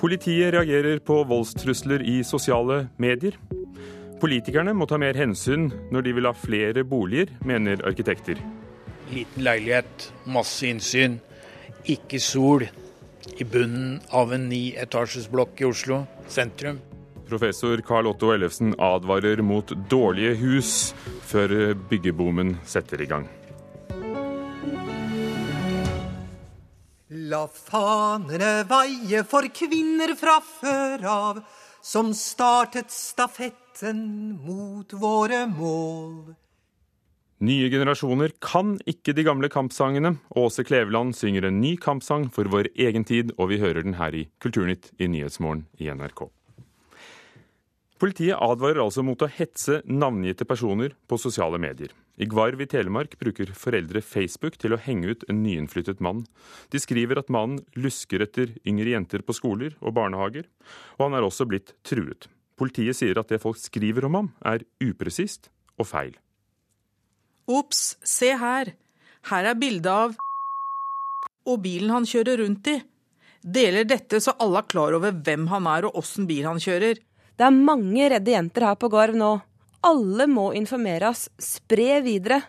Politiet reagerer på voldstrusler i sosiale medier. Politikerne må ta mer hensyn når de vil ha flere boliger, mener arkitekter. Liten leilighet, masse innsyn, ikke sol i bunnen av en nieetasjesblokk i Oslo sentrum. Professor Carl Otto Ellefsen advarer mot dårlige hus før byggeboomen setter i gang. La fanene vaie for kvinner fra før av, som startet stafetten mot våre mål. Nye generasjoner kan ikke de gamle kampsangene. Åse Kleveland synger en ny kampsang for vår egen tid, og vi hører den her i Kulturnytt i Nyhetsmorgen i NRK. Politiet advarer altså mot å hetse navngitte personer på sosiale medier. I Gvarv i Telemark bruker foreldre Facebook til å henge ut en nyinnflyttet mann. De skriver at mannen lusker etter yngre jenter på skoler og barnehager, og han er også blitt truet. Politiet sier at det folk skriver om ham, er upresist og feil. Ops, se her. Her er bilde av og bilen han kjører rundt i. Deler dette så alle er klar over hvem han er og åssen bil han kjører. Det er mange redde jenter her på Garv nå. Alle må informeres. Spre videre.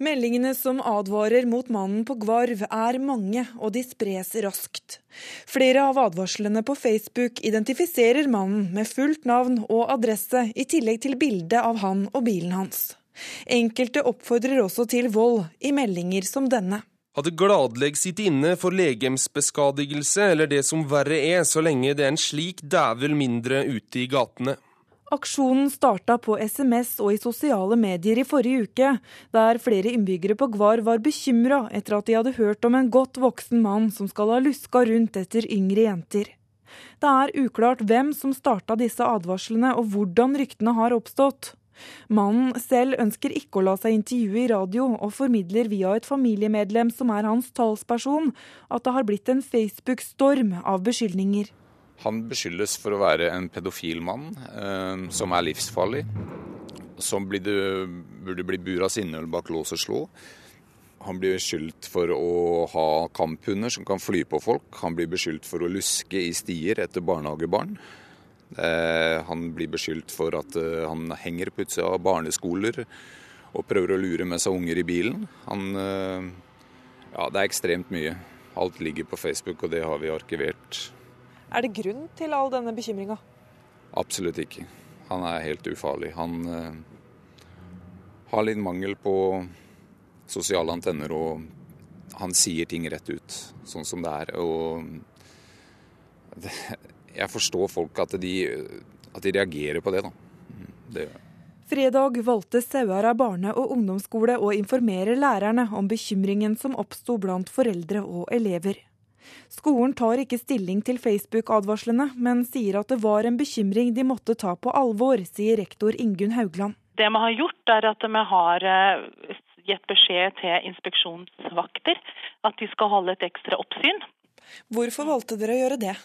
Meldingene som advarer mot mannen på Gvarv er mange, og de spres raskt. Flere av advarslene på Facebook identifiserer mannen med fullt navn og adresse, i tillegg til bilde av han og bilen hans. Enkelte oppfordrer også til vold i meldinger som denne hadde gladelig sitt inne for legemsbeskadigelse eller det som verre er, så lenge det er en slik dævel mindre ute i gatene. Aksjonen starta på SMS og i sosiale medier i forrige uke, der flere innbyggere på Gvar var bekymra etter at de hadde hørt om en godt voksen mann som skal ha luska rundt etter yngre jenter. Det er uklart hvem som starta disse advarslene og hvordan ryktene har oppstått. Mannen selv ønsker ikke å la seg intervjue i radio, og formidler via et familiemedlem som er hans talsperson, at det har blitt en Facebook-storm av beskyldninger. Han beskyldes for å være en pedofil mann eh, som er livsfarlig. Som burde, burde bli buras inne bak lås og slå. Han blir beskyldt for å ha kamphunder som kan fly på folk. Han blir beskyldt for å luske i stier etter barnehagebarn. Eh, han blir beskyldt for at eh, han henger på utsida av barneskoler og prøver å lure med seg unger i bilen. Han eh, Ja, det er ekstremt mye. Alt ligger på Facebook, og det har vi arkivert. Er det grunn til all denne bekymringa? Absolutt ikke. Han er helt ufarlig. Han har litt mangel på sosiale antenner, og han sier ting rett ut, sånn som det er. Og det, jeg forstår folk at de, at de reagerer på det. da. Det gjør jeg. Fredag valgte Sauherad barne- og ungdomsskole å informere lærerne om bekymringen som oppsto blant foreldre og elever. Skolen tar ikke stilling til Facebook-advarslene, men sier at det var en bekymring de måtte ta på alvor, sier rektor Ingunn Haugland. Det vi har gjort, er at vi har eh, gitt beskjed til inspeksjonsvakter at de skal holde et ekstra oppsyn. Hvorfor valgte dere å gjøre det?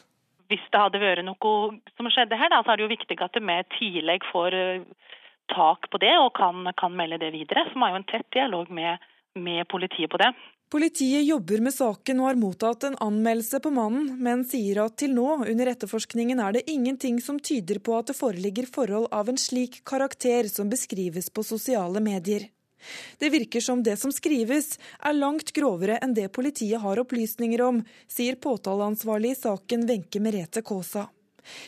Hvis det hadde vært noe som skjedde her, da, så er det jo viktig at vi tidlig får eh, tak på det og kan, kan melde det videre. Så vi har jo en tett dialog med, med politiet på det. Politiet jobber med saken og har mottatt en anmeldelse på mannen, men sier at til nå under etterforskningen er det ingenting som tyder på at det foreligger forhold av en slik karakter som beskrives på sosiale medier. Det virker som det som skrives er langt grovere enn det politiet har opplysninger om, sier påtaleansvarlig i saken Wenche Merete Kaasa.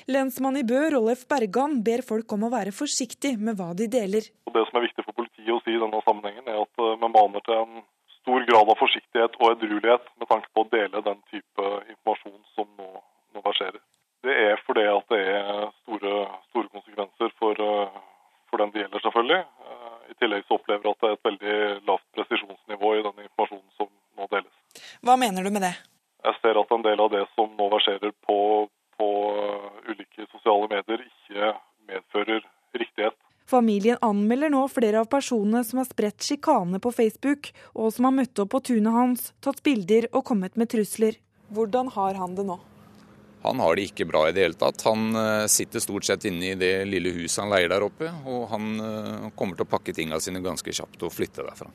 Lensmann i Bø, Rollef Bergan, ber folk om å være forsiktig med hva de deler. Det som er viktig for politiet å si i denne sammenhengen, er at vi maner til en stor grad av forsiktighet og edruelighet med tanke på å dele den type informasjon som nå, nå verserer. Det er fordi at det er store, store konsekvenser for, eh, for den det gjelder, selvfølgelig. I tillegg så opplever jeg at det er et veldig lavt presisjonsnivå i den informasjonen som nå deles. Hva mener du med det? Jeg ser at en del av det som nå verserer på, på ulike sosiale medier, ikke medfører riktighet. Familien anmelder nå flere av personene som har spredt sjikane på Facebook, og som har møtt opp på tunet hans, tatt bilder og kommet med trusler. Hvordan har han det nå? Han har det ikke bra i det hele tatt. Han eh, sitter stort sett inne i det lille huset han leier der oppe, og han eh, kommer til å pakke tingene sine ganske kjapt og flytte derfra.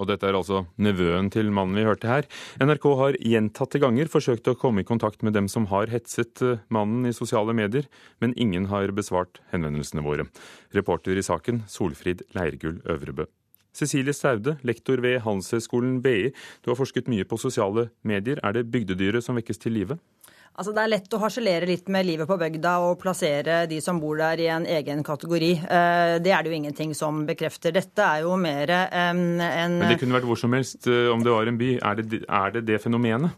Og dette er altså nevøen til mannen vi hørte her. NRK har gjentatte ganger forsøkt å komme i kontakt med dem som har hetset eh, mannen i sosiale medier, men ingen har besvart henvendelsene våre. Reporter i saken, Solfrid Leirgull Øvrebø. Cecilie Staude, lektor ved Handelshøyskolen BI. Du har forsket mye på sosiale medier. Er det bygdedyret som vekkes til live? Altså, det er lett å harselere litt med livet på bygda og plassere de som bor der i en egen kategori. Eh, det er det jo ingenting som bekrefter. Dette er jo mer en, en Men det kunne vært hvor som helst eh, om det var en by. Er det er det, det fenomenet?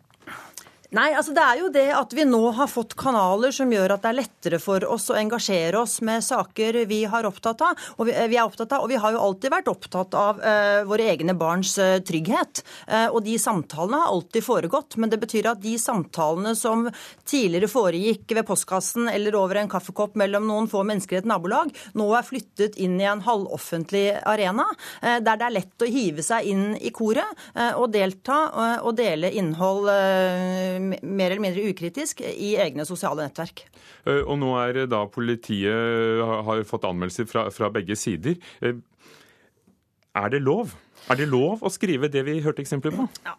Nei, altså det er jo det at vi nå har fått kanaler som gjør at det er lettere for oss å engasjere oss med saker vi, har opptatt av, og vi, eh, er opptatt av. Og vi har jo alltid vært opptatt av uh, våre egne barns uh, trygghet. Uh, og de samtalene har alltid foregått. Men det betyr at de samtalene som tidligere foregikk ved postkassen eller over en kaffekopp mellom noen få mennesker i et nabolag, nå er flyttet inn i en halvoffentlig arena, der det er lett å hive seg inn i koret og delta og dele innhold mer eller mindre ukritisk i egne sosiale nettverk. Eh, og nå er da politiet har fått anmeldelser fra, fra begge sider. Eh, er det lov? Er det lov å skrive det vi hørte eksempler på? Ja.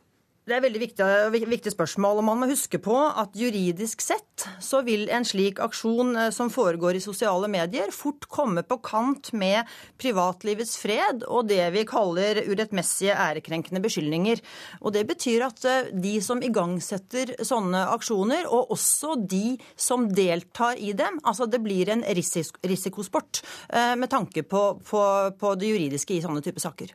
Det er veldig viktig, viktig, spørsmål. og Man må huske på at juridisk sett så vil en slik aksjon eh, som foregår i sosiale medier, fort komme på kant med privatlivets fred og det vi kaller urettmessige ærekrenkende beskyldninger. Og Det betyr at eh, de som igangsetter sånne aksjoner, og også de som deltar i dem, altså det blir en risikosport eh, med tanke på, på, på det juridiske i sånne typer saker.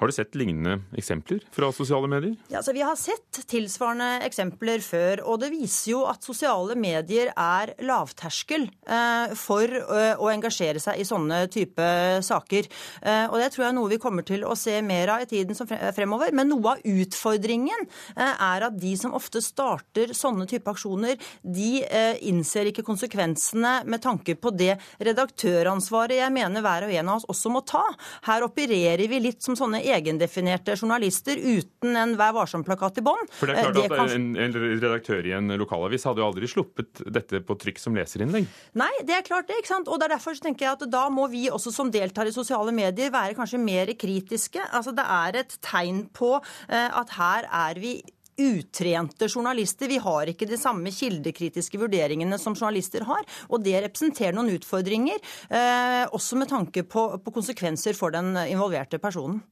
Har du sett lignende eksempler fra sosiale medier? Ja, så Vi har sett tilsvarende eksempler før. Og det viser jo at sosiale medier er lavterskel eh, for eh, å engasjere seg i sånne type saker. Eh, og det tror jeg er noe vi kommer til å se mer av i tiden som fremover. Men noe av utfordringen er at de som ofte starter sånne type aksjoner, de innser ikke konsekvensene med tanke på det redaktøransvaret jeg mener hver og en av oss også må ta. Her opererer vi litt som sånne egendefinerte journalister uten en Vær varsom-plakat i bånn. For det er klart at kan... en, redaktør i en lokalavis hadde jo aldri sluppet dette på trykk som leserinnlegg? Nei, det er klart det. ikke sant? Og det er derfor så tenker jeg at da må vi også som deltar i sosiale medier være kanskje mer kritiske. Altså Det er et tegn på eh, at her er vi utrente journalister. Vi har ikke de samme kildekritiske vurderingene som journalister har. Og det representerer noen utfordringer, eh, også med tanke på, på, konsekvenser for den involverte personen.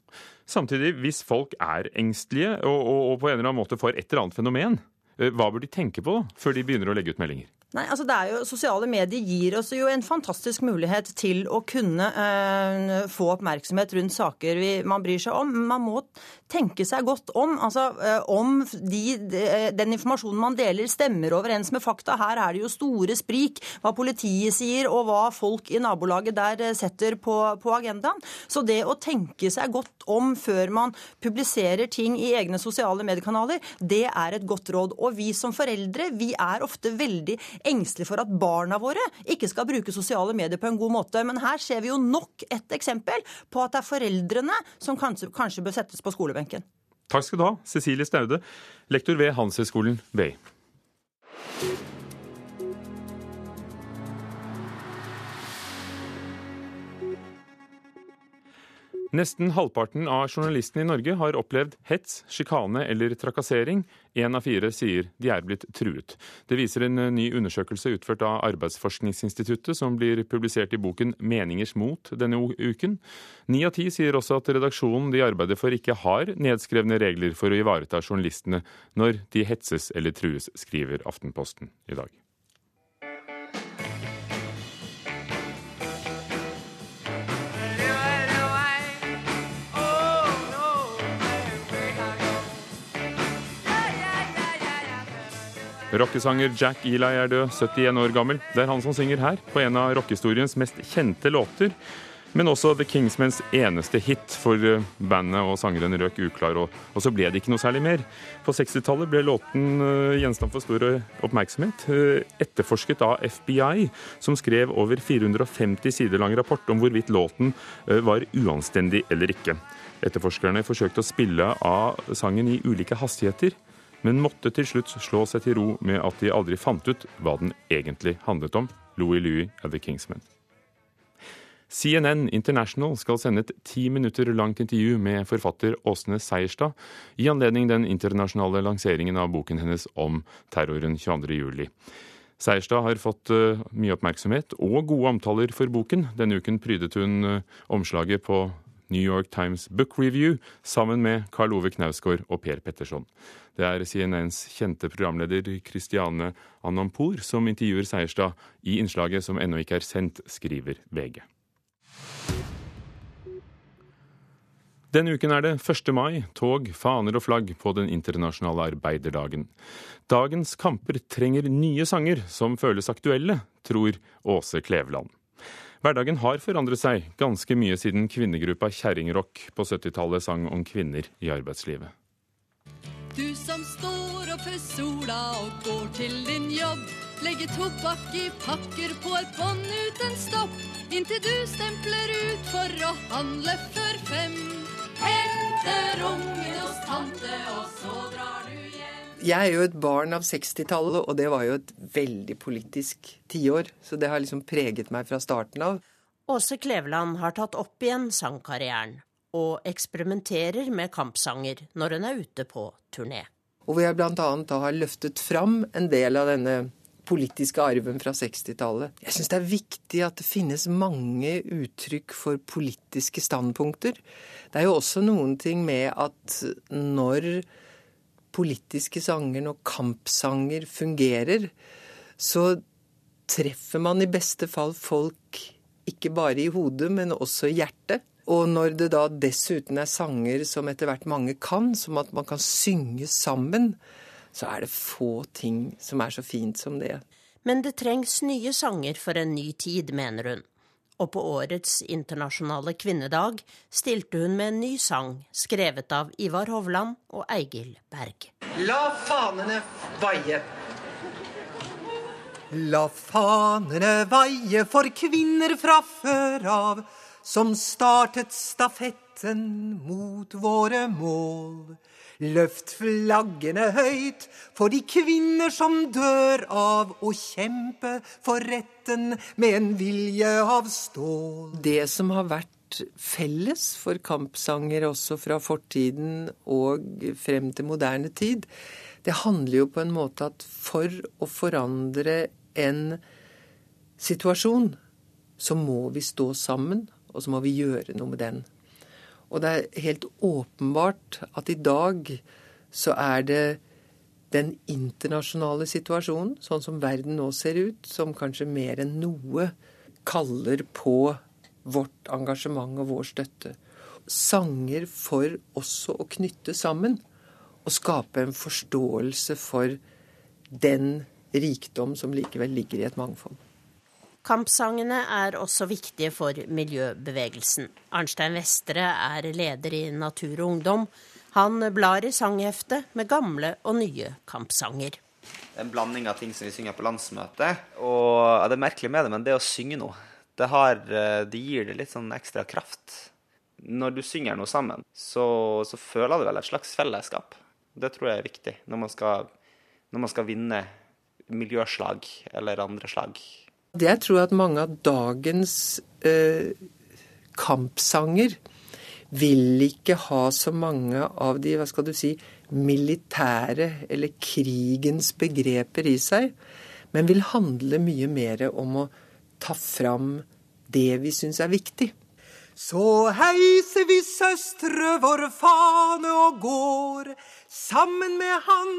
Samtidig, hvis folk er engstelige og, og, og på en eller annen måte får et eller annet fenomen, eh, hva bør de tenke på da, før de begynner å legge ut meldinger? Nei, altså det er jo, Sosiale medier gir oss jo en fantastisk mulighet til å kunne øh, få oppmerksomhet rundt saker vi, man bryr seg om. Man må tenke seg godt om. altså øh, Om de, de, den informasjonen man deler, stemmer overens med fakta. Her er det jo store sprik hva politiet sier, og hva folk i nabolaget der setter på, på agendaen. Så det å tenke seg godt om før man publiserer ting i egne sosiale mediekanaler, det er et godt råd. Og vi som foreldre, vi er ofte veldig engstelige for at barna våre ikke skal bruke sosiale medier på en god måte. Men her ser vi jo nok et eksempel på at det er foreldrene som kanskje, kanskje bør settes på skolebenken. Takk skal du ha, Cecilie Staude, lektor ved Handelshøyskolen BI. Nesten halvparten av journalistene i Norge har opplevd hets, sjikane eller trakassering. Én av fire sier de er blitt truet. Det viser en ny undersøkelse utført av Arbeidsforskningsinstituttet, som blir publisert i boken 'Meningers mot' denne uken. Ni av ti sier også at redaksjonen de arbeider for ikke har nedskrevne regler for å ivareta journalistene når de hetses eller trues, skriver Aftenposten i dag. Rockesanger Jack Eli er død, 71 år gammel. Det er han som synger her, på en av rockehistoriens mest kjente låter. Men også The Kingsmens eneste hit, for eh, bandet og sangeren røk uklar, og, og så ble det ikke noe særlig mer. På 60-tallet ble låten uh, gjenstand for stor oppmerksomhet, uh, etterforsket av FBI, som skrev over 450 sider lang rapport om hvorvidt låten uh, var uanstendig eller ikke. Etterforskerne forsøkte å spille av sangen i ulike hastigheter men måtte til slutt slå seg til ro med at de aldri fant ut hva den egentlig handlet om. Louis Louis of the Kingsmen. CNN International skal sende et ti minutter langt intervju med forfatter Åsne Seierstad i anledning den internasjonale lanseringen av boken hennes om terroren 22.07. Seierstad har fått uh, mye oppmerksomhet og gode omtaler for boken. Denne uken prydet hun uh, omslaget på New York Times Book Review sammen med Karl Ove Knausgård og Per Petterson. Det er CNNs kjente programleder Christiane Anampour som intervjuer Seierstad i innslaget som ennå ikke er sendt, skriver VG. Denne uken er det 1. mai, tog, faner og flagg på den internasjonale arbeiderdagen. Dagens kamper trenger nye sanger som føles aktuelle, tror Åse Kleveland. Hverdagen har forandret seg ganske mye siden kvinnegruppa Kjerringrock på 70-tallet sang om kvinner i arbeidslivet. Du som står opp før sola og går til din jobb. Legger tobakk i pakker på et bånd uten stopp. Inntil du stempler ut for å handle før fem. Henter ungen hos tante, og så drar du jeg er jo et barn av 60-tallet, og det var jo et veldig politisk tiår. Så det har liksom preget meg fra starten av. Åse Kleveland har tatt opp igjen sangkarrieren, og eksperimenterer med kampsanger når hun er ute på turné. Og hvor jeg bl.a. da har løftet fram en del av denne politiske arven fra 60-tallet. Jeg syns det er viktig at det finnes mange uttrykk for politiske standpunkter. Det er jo også noen ting med at når politiske sanger, når kampsanger fungerer, så treffer man i beste fall folk ikke bare i hodet, men også i hjertet. Og når det da dessuten er sanger som etter hvert mange kan, som at man kan synge sammen, så er det få ting som er så fint som det. Men det trengs nye sanger for en ny tid, mener hun og på årets internasjonale kvinnedag stilte hun med en ny sang skrevet av Ivar Hovland og Eigil Berg. La fanene vaie. La fanene vaie for kvinner fra før av, som startet stafetten mot våre mål. Løft flaggene høyt for de kvinner som dør av å kjempe for retten med en vilje av stål. Det som har vært felles for kampsanger også fra fortiden og frem til moderne tid, det handler jo på en måte at for å forandre en situasjon, så må vi stå sammen, og så må vi gjøre noe med den. Og det er helt åpenbart at i dag så er det den internasjonale situasjonen, sånn som verden nå ser ut, som kanskje mer enn noe kaller på vårt engasjement og vår støtte. Sanger for også å knytte sammen og skape en forståelse for den rikdom som likevel ligger i et mangfold. Kampsangene er også viktige for miljøbevegelsen. Arnstein Vestre er leder i Natur og Ungdom. Han blar i sangheftet med gamle og nye kampsanger. Det er en blanding av ting som vi synger på landsmøtet. Og ja, Det er merkelig med det, men det å synge noe, det, har, eh, det gir det litt sånn ekstra kraft. Når du synger noe sammen, så, så føler du vel et slags fellesskap. Det tror jeg er viktig når man skal, når man skal vinne miljøslag eller andre slag. Jeg tror at mange av dagens eh, kampsanger vil ikke ha så mange av de, hva skal du si, militære eller krigens begreper i seg, men vil handle mye mer om å ta fram det vi syns er viktig. Så heiser vi søstre vår fane og går sammen med Han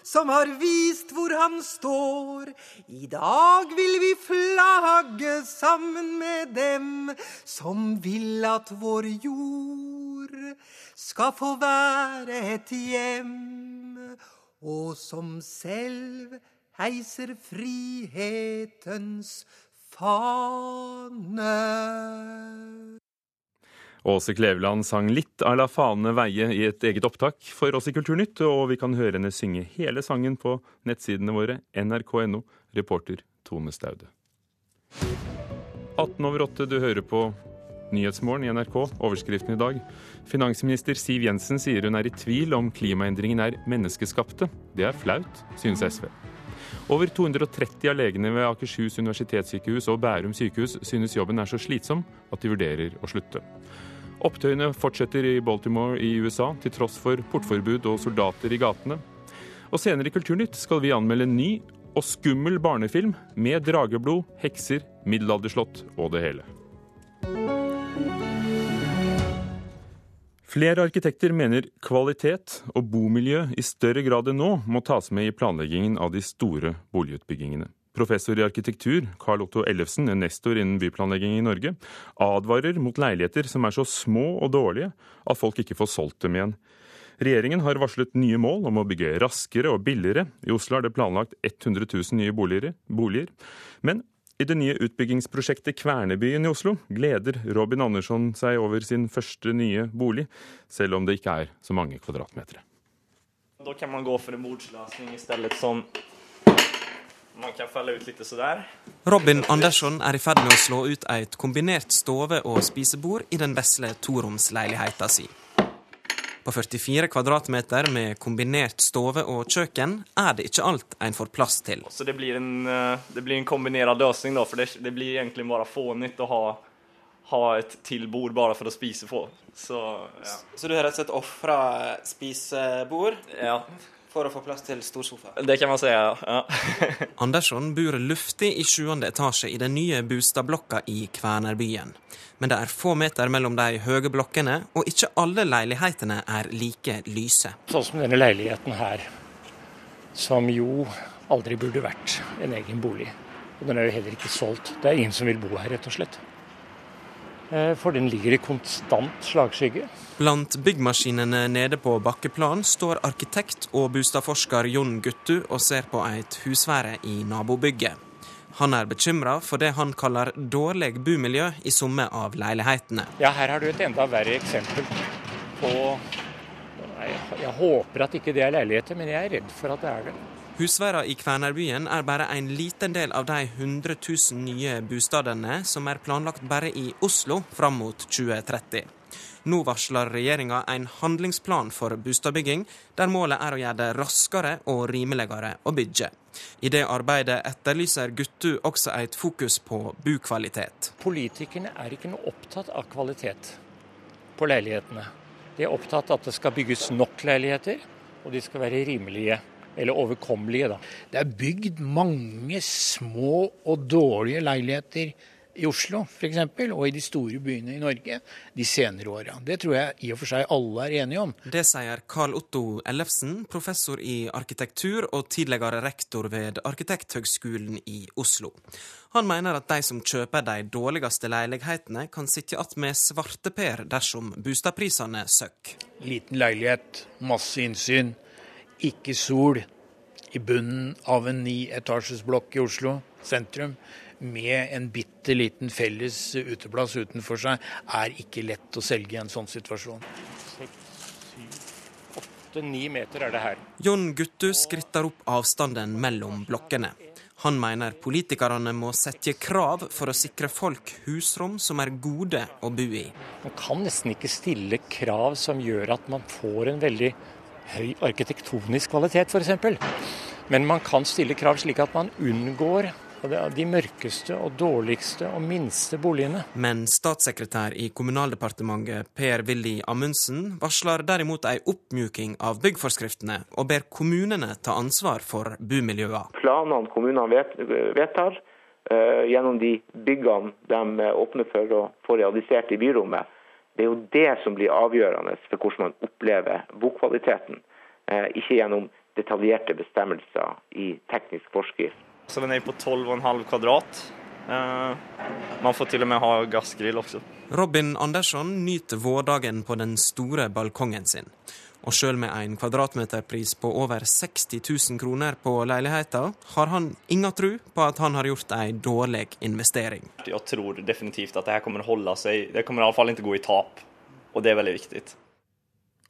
som har vist hvor han står. I dag vil vi flagge sammen med dem som vil at vår jord skal få være et hjem, og som selv heiser frihetens fane. Åse Kleveland sang litt av La fane veie i et eget opptak for oss i Kulturnytt, og vi kan høre henne synge hele sangen på nettsidene våre nrk.no, reporter Tone Staude. 18 over 8, du hører på Nyhetsmorgen i NRK. Overskriften i dag. Finansminister Siv Jensen sier hun er i tvil om klimaendringen er menneskeskapte. Det er flaut, synes SV. Over 230 av legene ved Akershus universitetssykehus og Bærum sykehus synes jobben er så slitsom at de vurderer å slutte. Opptøyene fortsetter i Baltimore i USA, til tross for portforbud og soldater i gatene. Og senere i Kulturnytt skal vi anmelde en ny og skummel barnefilm med drageblod, hekser, middelalderslott og det hele. Flere arkitekter mener kvalitet og bomiljø i større grad enn nå må tas med i planleggingen av de store boligutbyggingene. Professor i arkitektur Carl Otto Ellefsen, en nestor innen byplanlegging i Norge, advarer mot leiligheter som er så små og dårlige at folk ikke får solgt dem igjen. Regjeringen har varslet nye mål om å bygge raskere og billigere. I Oslo er det planlagt 100 000 nye boliger. Men i det nye utbyggingsprosjektet Kvernebyen i Oslo gleder Robin Andersson seg over sin første nye bolig, selv om det ikke er så mange kvadratmeter. Da kan man gå for en bordsløsning i stedet som man kan falle ut litt sådär. Robin Andersson er i ferd med å slå ut et kombinert stove- og spisebord i den vesle toromsleiligheta si. På 44 kvadratmeter med kombinert stove og kjøkken er det ikke alt en får plass til. Så det blir en, eh, det blir en kombinert løsning, da, for det, det blir egentlig bare fånig å ha, ha et til bord bare for å spise på. Så, ja. Så du har rett og slett ofra spisebord ja. For å få plass til storsofa? Det kan man si, ja. Andersson bor luftig i sjuende etasje i den nye bostadblokka i Kvænerbyen. Men det er få meter mellom de høye blokkene, og ikke alle leilighetene er like lyse. Sånn som denne leiligheten her, som jo aldri burde vært en egen bolig. Og den er jo heller ikke solgt. Det er ingen som vil bo her, rett og slett. Eh, for den ligger i konstant slagskygge. Blant byggmaskinene nede på bakkeplan står arkitekt og bostadforsker Jon Guttu og ser på et husvære i nabobygget. Han er bekymra for det han kaller dårlig bomiljø i somme av leilighetene. Ja, her har du et enda verre eksempel på jeg håper at ikke det er leiligheter, men jeg er redd for at det er det. Husværa i Kvernerbyen er bare en liten del av de 100 000 nye bostadene som er planlagt bare i Oslo fram mot 2030. Nå varsler regjeringa en handlingsplan for boligbygging, der målet er å gjøre det raskere og rimeligere å bygge. I det arbeidet etterlyser Guttu også et fokus på bukvalitet. Politikerne er ikke noe opptatt av kvalitet på leilighetene. De er opptatt av at det skal bygges nok leiligheter, og de skal være rimelige. Eller overkommelige, da. Det er bygd mange små og dårlige leiligheter i Oslo f.eks., og i de store byene i Norge de senere åra. Det tror jeg i og for seg alle er enige om. Det sier Karl Otto Ellefsen, professor i arkitektur og tidligere rektor ved Arkitekthøgskolen i Oslo. Han mener at de som kjøper de dårligste leilighetene, kan sitte igjen med svarteper dersom boligprisene søkker. Liten leilighet, masse innsyn, ikke sol i bunnen av en nieetasjesblokk i Oslo sentrum med en bitte liten felles uteplass utenfor seg, er ikke lett å selge i en sånn situasjon. Åtte-ni meter er det her. Jon Guttu skritter opp avstanden mellom blokkene. Han mener politikerne må sette krav for å sikre folk husrom som er gode å bo i. Man kan nesten ikke stille krav som gjør at man får en veldig høy arkitektonisk kvalitet, f.eks. Men man kan stille krav slik at man unngår de mørkeste og dårligste og minste boligene. Men statssekretær i Kommunaldepartementet Per Willy Amundsen varsler derimot ei oppmjuking av byggforskriftene, og ber kommunene ta ansvar for bomiljøene. Planene kommunene vedtar, uh, gjennom de byggene de åpner for å få realisert i byrommet, det er jo det som blir avgjørende for hvordan man opplever bokvaliteten. Uh, ikke gjennom detaljerte bestemmelser i teknisk forskrift. Så den er på 12,5 kvadrat. Uh, man får til og med ha gassgrill også. Robin Andersson nyter vårdagen på den store balkongen sin. Og sjøl med en kvadratmeterpris på over 60 000 kroner på leiligheta, har han ingen tro på at han har gjort ei dårlig investering. Jeg tror definitivt at det her kommer å holde seg. Det kommer iallfall ikke gå i tap, og det er veldig viktig.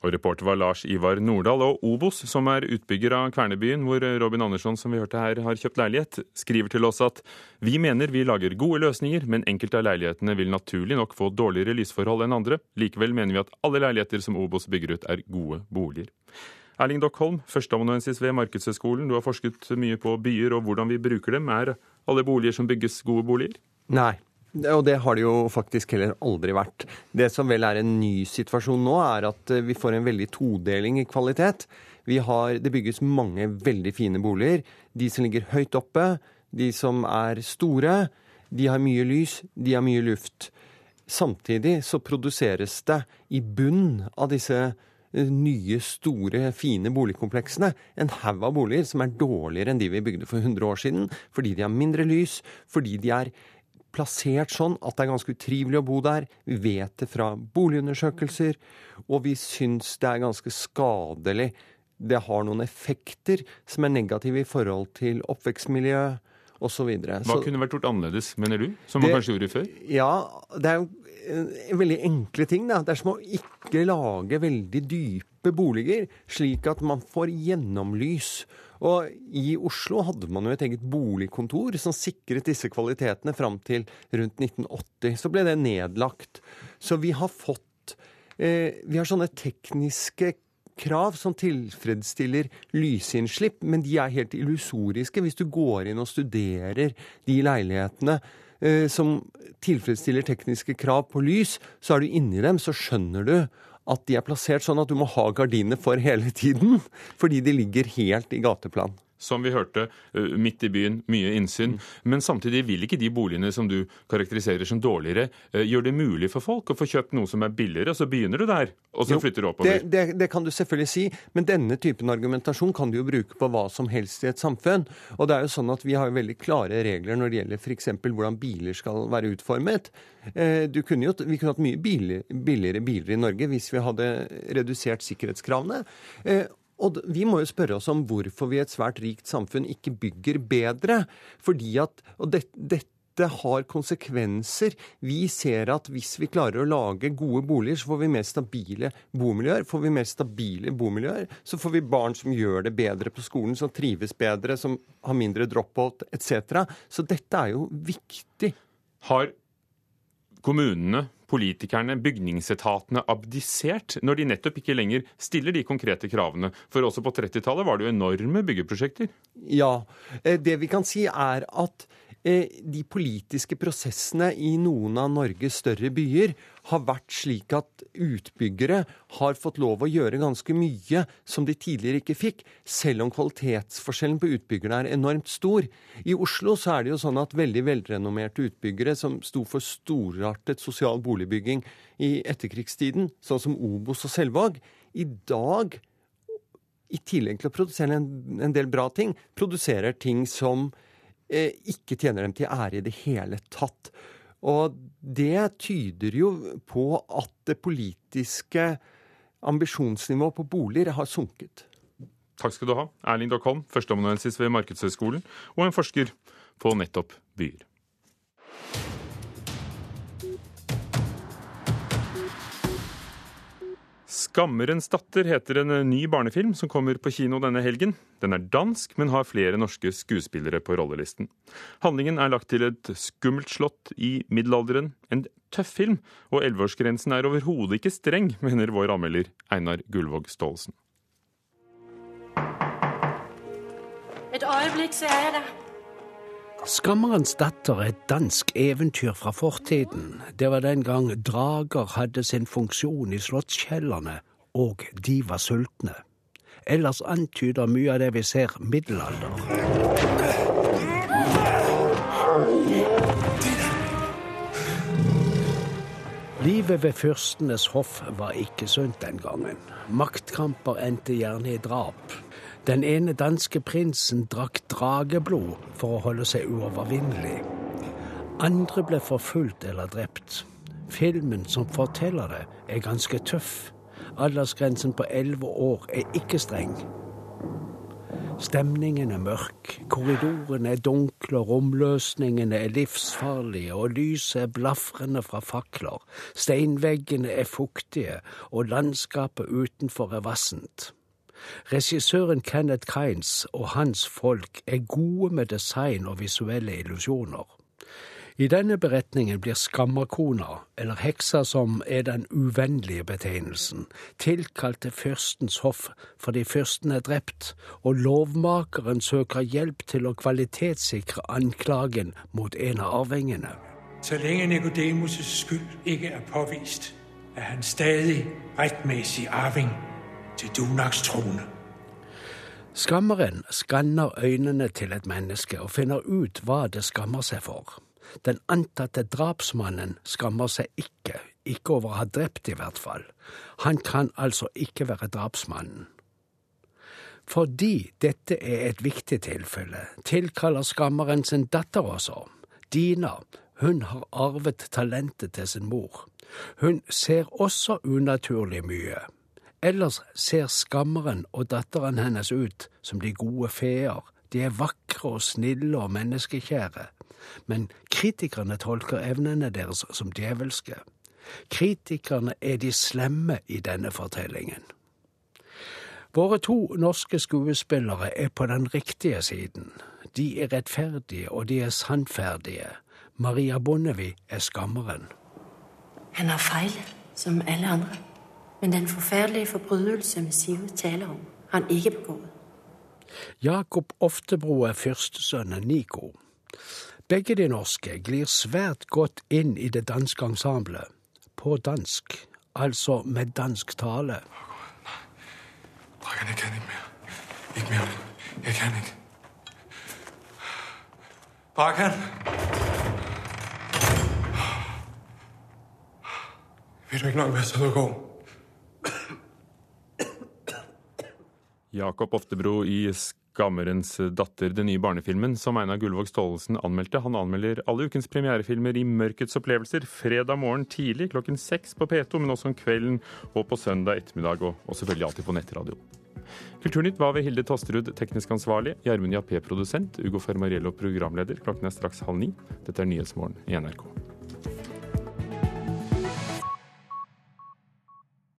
Og reporter var Lars Ivar Nordahl. Og Obos, som er utbygger av Kvernebyen, hvor Robin Andersson som vi hørte her, har kjøpt leilighet, skriver til oss at vi mener vi lager gode løsninger, men enkelte av leilighetene vil naturlig nok få dårligere lysforhold enn andre. Likevel mener vi at alle leiligheter som Obos bygger ut, er gode boliger. Erling Dockholm, førsteamanuensis ved Markedshøgskolen. Du har forsket mye på byer og hvordan vi bruker dem. Er alle boliger som bygges, gode boliger? Nei. Og det har det jo faktisk heller aldri vært. Det som vel er en ny situasjon nå, er at eh, vi får en veldig todeling i kvalitet. Har, det bygges mange veldig fine boliger. De som ligger høyt oppe, de som er store, de har mye lys, de har mye luft. Samtidig så produseres det i bunn av disse eh, nye, store, fine boligkompleksene en haug av boliger som er dårligere enn de vi bygde for 100 år siden, fordi de har mindre lys, fordi de er plassert sånn at det er ganske utrivelig å bo der. Vi vet det fra boligundersøkelser, og vi syns det er ganske skadelig. Det har noen effekter som er negative i forhold til oppvekstmiljø osv. Hva kunne vært gjort annerledes, mener du? Som man kanskje gjorde før? Ja, det er jo en veldig enkle ting. Da. Det er som å ikke lage veldig dype boliger, slik at man får gjennomlys. Og i Oslo hadde man jo et eget boligkontor som sikret disse kvalitetene fram til rundt 1980. Så ble det nedlagt. Så vi har fått eh, Vi har sånne tekniske krav som tilfredsstiller lysinnslipp, men de er helt illusoriske. Hvis du går inn og studerer de leilighetene eh, som tilfredsstiller tekniske krav på lys, så er du inni dem, så skjønner du at de er plassert sånn at du må ha gardiner for hele tiden, fordi de ligger helt i gateplan som vi hørte, midt i byen, mye innsyn. Men samtidig vil ikke de boligene som du karakteriserer som dårligere, gjøre det mulig for folk å få kjøpt noe som er billigere, og så begynner du der, og så jo, flytter du oppover. Det, det, det, kan du selvfølgelig si, men denne typen argumentasjon kan du jo bruke på hva som helst i et samfunn. Og det er jo sånn at vi har veldig klare regler når det gjelder f.eks. hvordan biler skal være utformet. Kunne jo, vi kunne hatt mye billigere biler i Norge hvis vi hadde redusert sikkerhetskravene. Og vi må jo spørre oss om hvorfor vi i et svært rikt samfunn ikke bygger bedre. Fordi at, og det, dette har konsekvenser. Vi ser at hvis vi klarer å lage gode boliger, så får vi mer stabile bomiljøer. Får vi mer stabile bomiljøer, så får vi barn som gjør det bedre på skolen, som trives bedre, som har mindre drop-out etc. Så dette er jo viktig. Har kommunene politikerne, bygningsetatene, abdisert når de nettopp ikke lenger stiller de konkrete kravene? For også på 30-tallet var det jo enorme byggeprosjekter. Ja. Eh, det vi kan si er at de politiske prosessene i noen av Norges større byer har vært slik at utbyggere har fått lov å gjøre ganske mye som de tidligere ikke fikk, selv om kvalitetsforskjellen på utbyggerne er enormt stor. I Oslo så er det jo sånn at veldig velrenommerte utbyggere som sto for storartet sosial boligbygging i etterkrigstiden, sånn som Obos og Selvåg, i dag i tillegg til å produsere en, en del bra ting, produserer ting som Eh, ikke tjener dem til ære i det hele tatt. Og det tyder jo på at det politiske ambisjonsnivået på boliger har sunket. Takk skal du ha, Erling Dockholm, førsteamanuensis ved Markedshøgskolen, og en forsker på nettopp byer. Skammerens datter heter en ny barnefilm som kommer på kino denne helgen. Den er dansk, men har flere norske skuespillere på rollelisten. Handlingen er lagt til et skummelt slott i middelalderen. En tøff film, og elleveårsgrensen er overhodet ikke streng, mener vår anmelder Einar Gullvåg Staalesen. Et øyeblikk, så er jeg det. Skammerens datter er et dansk eventyr fra fortiden. Det var den gang drager hadde sin funksjon i slottskjellerne, og de var sultne. Ellers antyder mye av det vi ser middelalder. Livet ved fyrstenes hoff var ikke sunt den gangen. Maktkamper endte gjerne i drap. Den ene danske prinsen drakk drageblod for å holde seg uovervinnelig. Andre ble forfulgt eller drept. Filmen som forteller det, er ganske tøff. Aldersgrensen på elleve år er ikke streng. Stemningen er mørk, korridorene er dunkle, romløsningene er livsfarlige, og lyset er blafrende fra fakler. Steinveggene er fuktige, og landskapet utenfor er vassent. Regissøren Kenneth Kynes og hans folk er gode med design og visuelle illusjoner. I denne beretningen blir skammerkona, eller heksa som er den uvennlige betegnelsen, tilkalt til fyrstens hoff fordi fyrsten er drept, og lovmakeren søker hjelp til å kvalitetssikre anklagen mot en av arvingene. Så lenge Nikodemus' skyld ikke er påvist, er han stadig rettmessig arving til Dunaks trone. Skammeren skanner øynene til et menneske og finner ut hva det skammer seg for. Den antatte drapsmannen skammer seg ikke, ikke over å ha drept i hvert fall. Han kan altså ikke være drapsmannen. Fordi dette er et viktig tilfelle, tilkaller skammeren sin datter også. Dina, hun har arvet talentet til sin mor. Hun ser også unaturlig mye. Ellers ser skammeren og datteren hennes ut som de gode feer. De er vakre og snille og menneskekjære men kritikerne tolker evnene deres som djevelske. Kritikerne er de slemme i denne fortellingen. Våre to norske skuespillere er på den riktige siden. De er rettferdige, og de er sannferdige. Maria Bondevie er skammeren. Han har feil, som alle andre. Men den forferdelige forbrytelse Messivet taler om, har han ikke begått. Jakob Oftebro er førstesønnen Nico. Begge de norske glir svært godt inn i det danske ensemblet. På dansk, altså med dansk tale. Jeg kan ikke mer. Ikke mer. Jeg kan ikke. Dragan! Vil du ikke nok være så du Jakob Oftebro i Skammerens datter, den nye barnefilmen som Einar Gullvåg Staalesen anmeldte. Han anmelder alle ukens premierefilmer i Mørkets opplevelser fredag morgen tidlig klokken seks på P2, men også om kvelden og på søndag ettermiddag, og, og selvfølgelig alltid på nettradio. Kulturnytt var ved Hilde Tosterud teknisk ansvarlig, Gjermund Jappé produsent, Ugo Fermariello programleder. Klokken er straks halv ni. Dette er Nyhetsmorgen i NRK.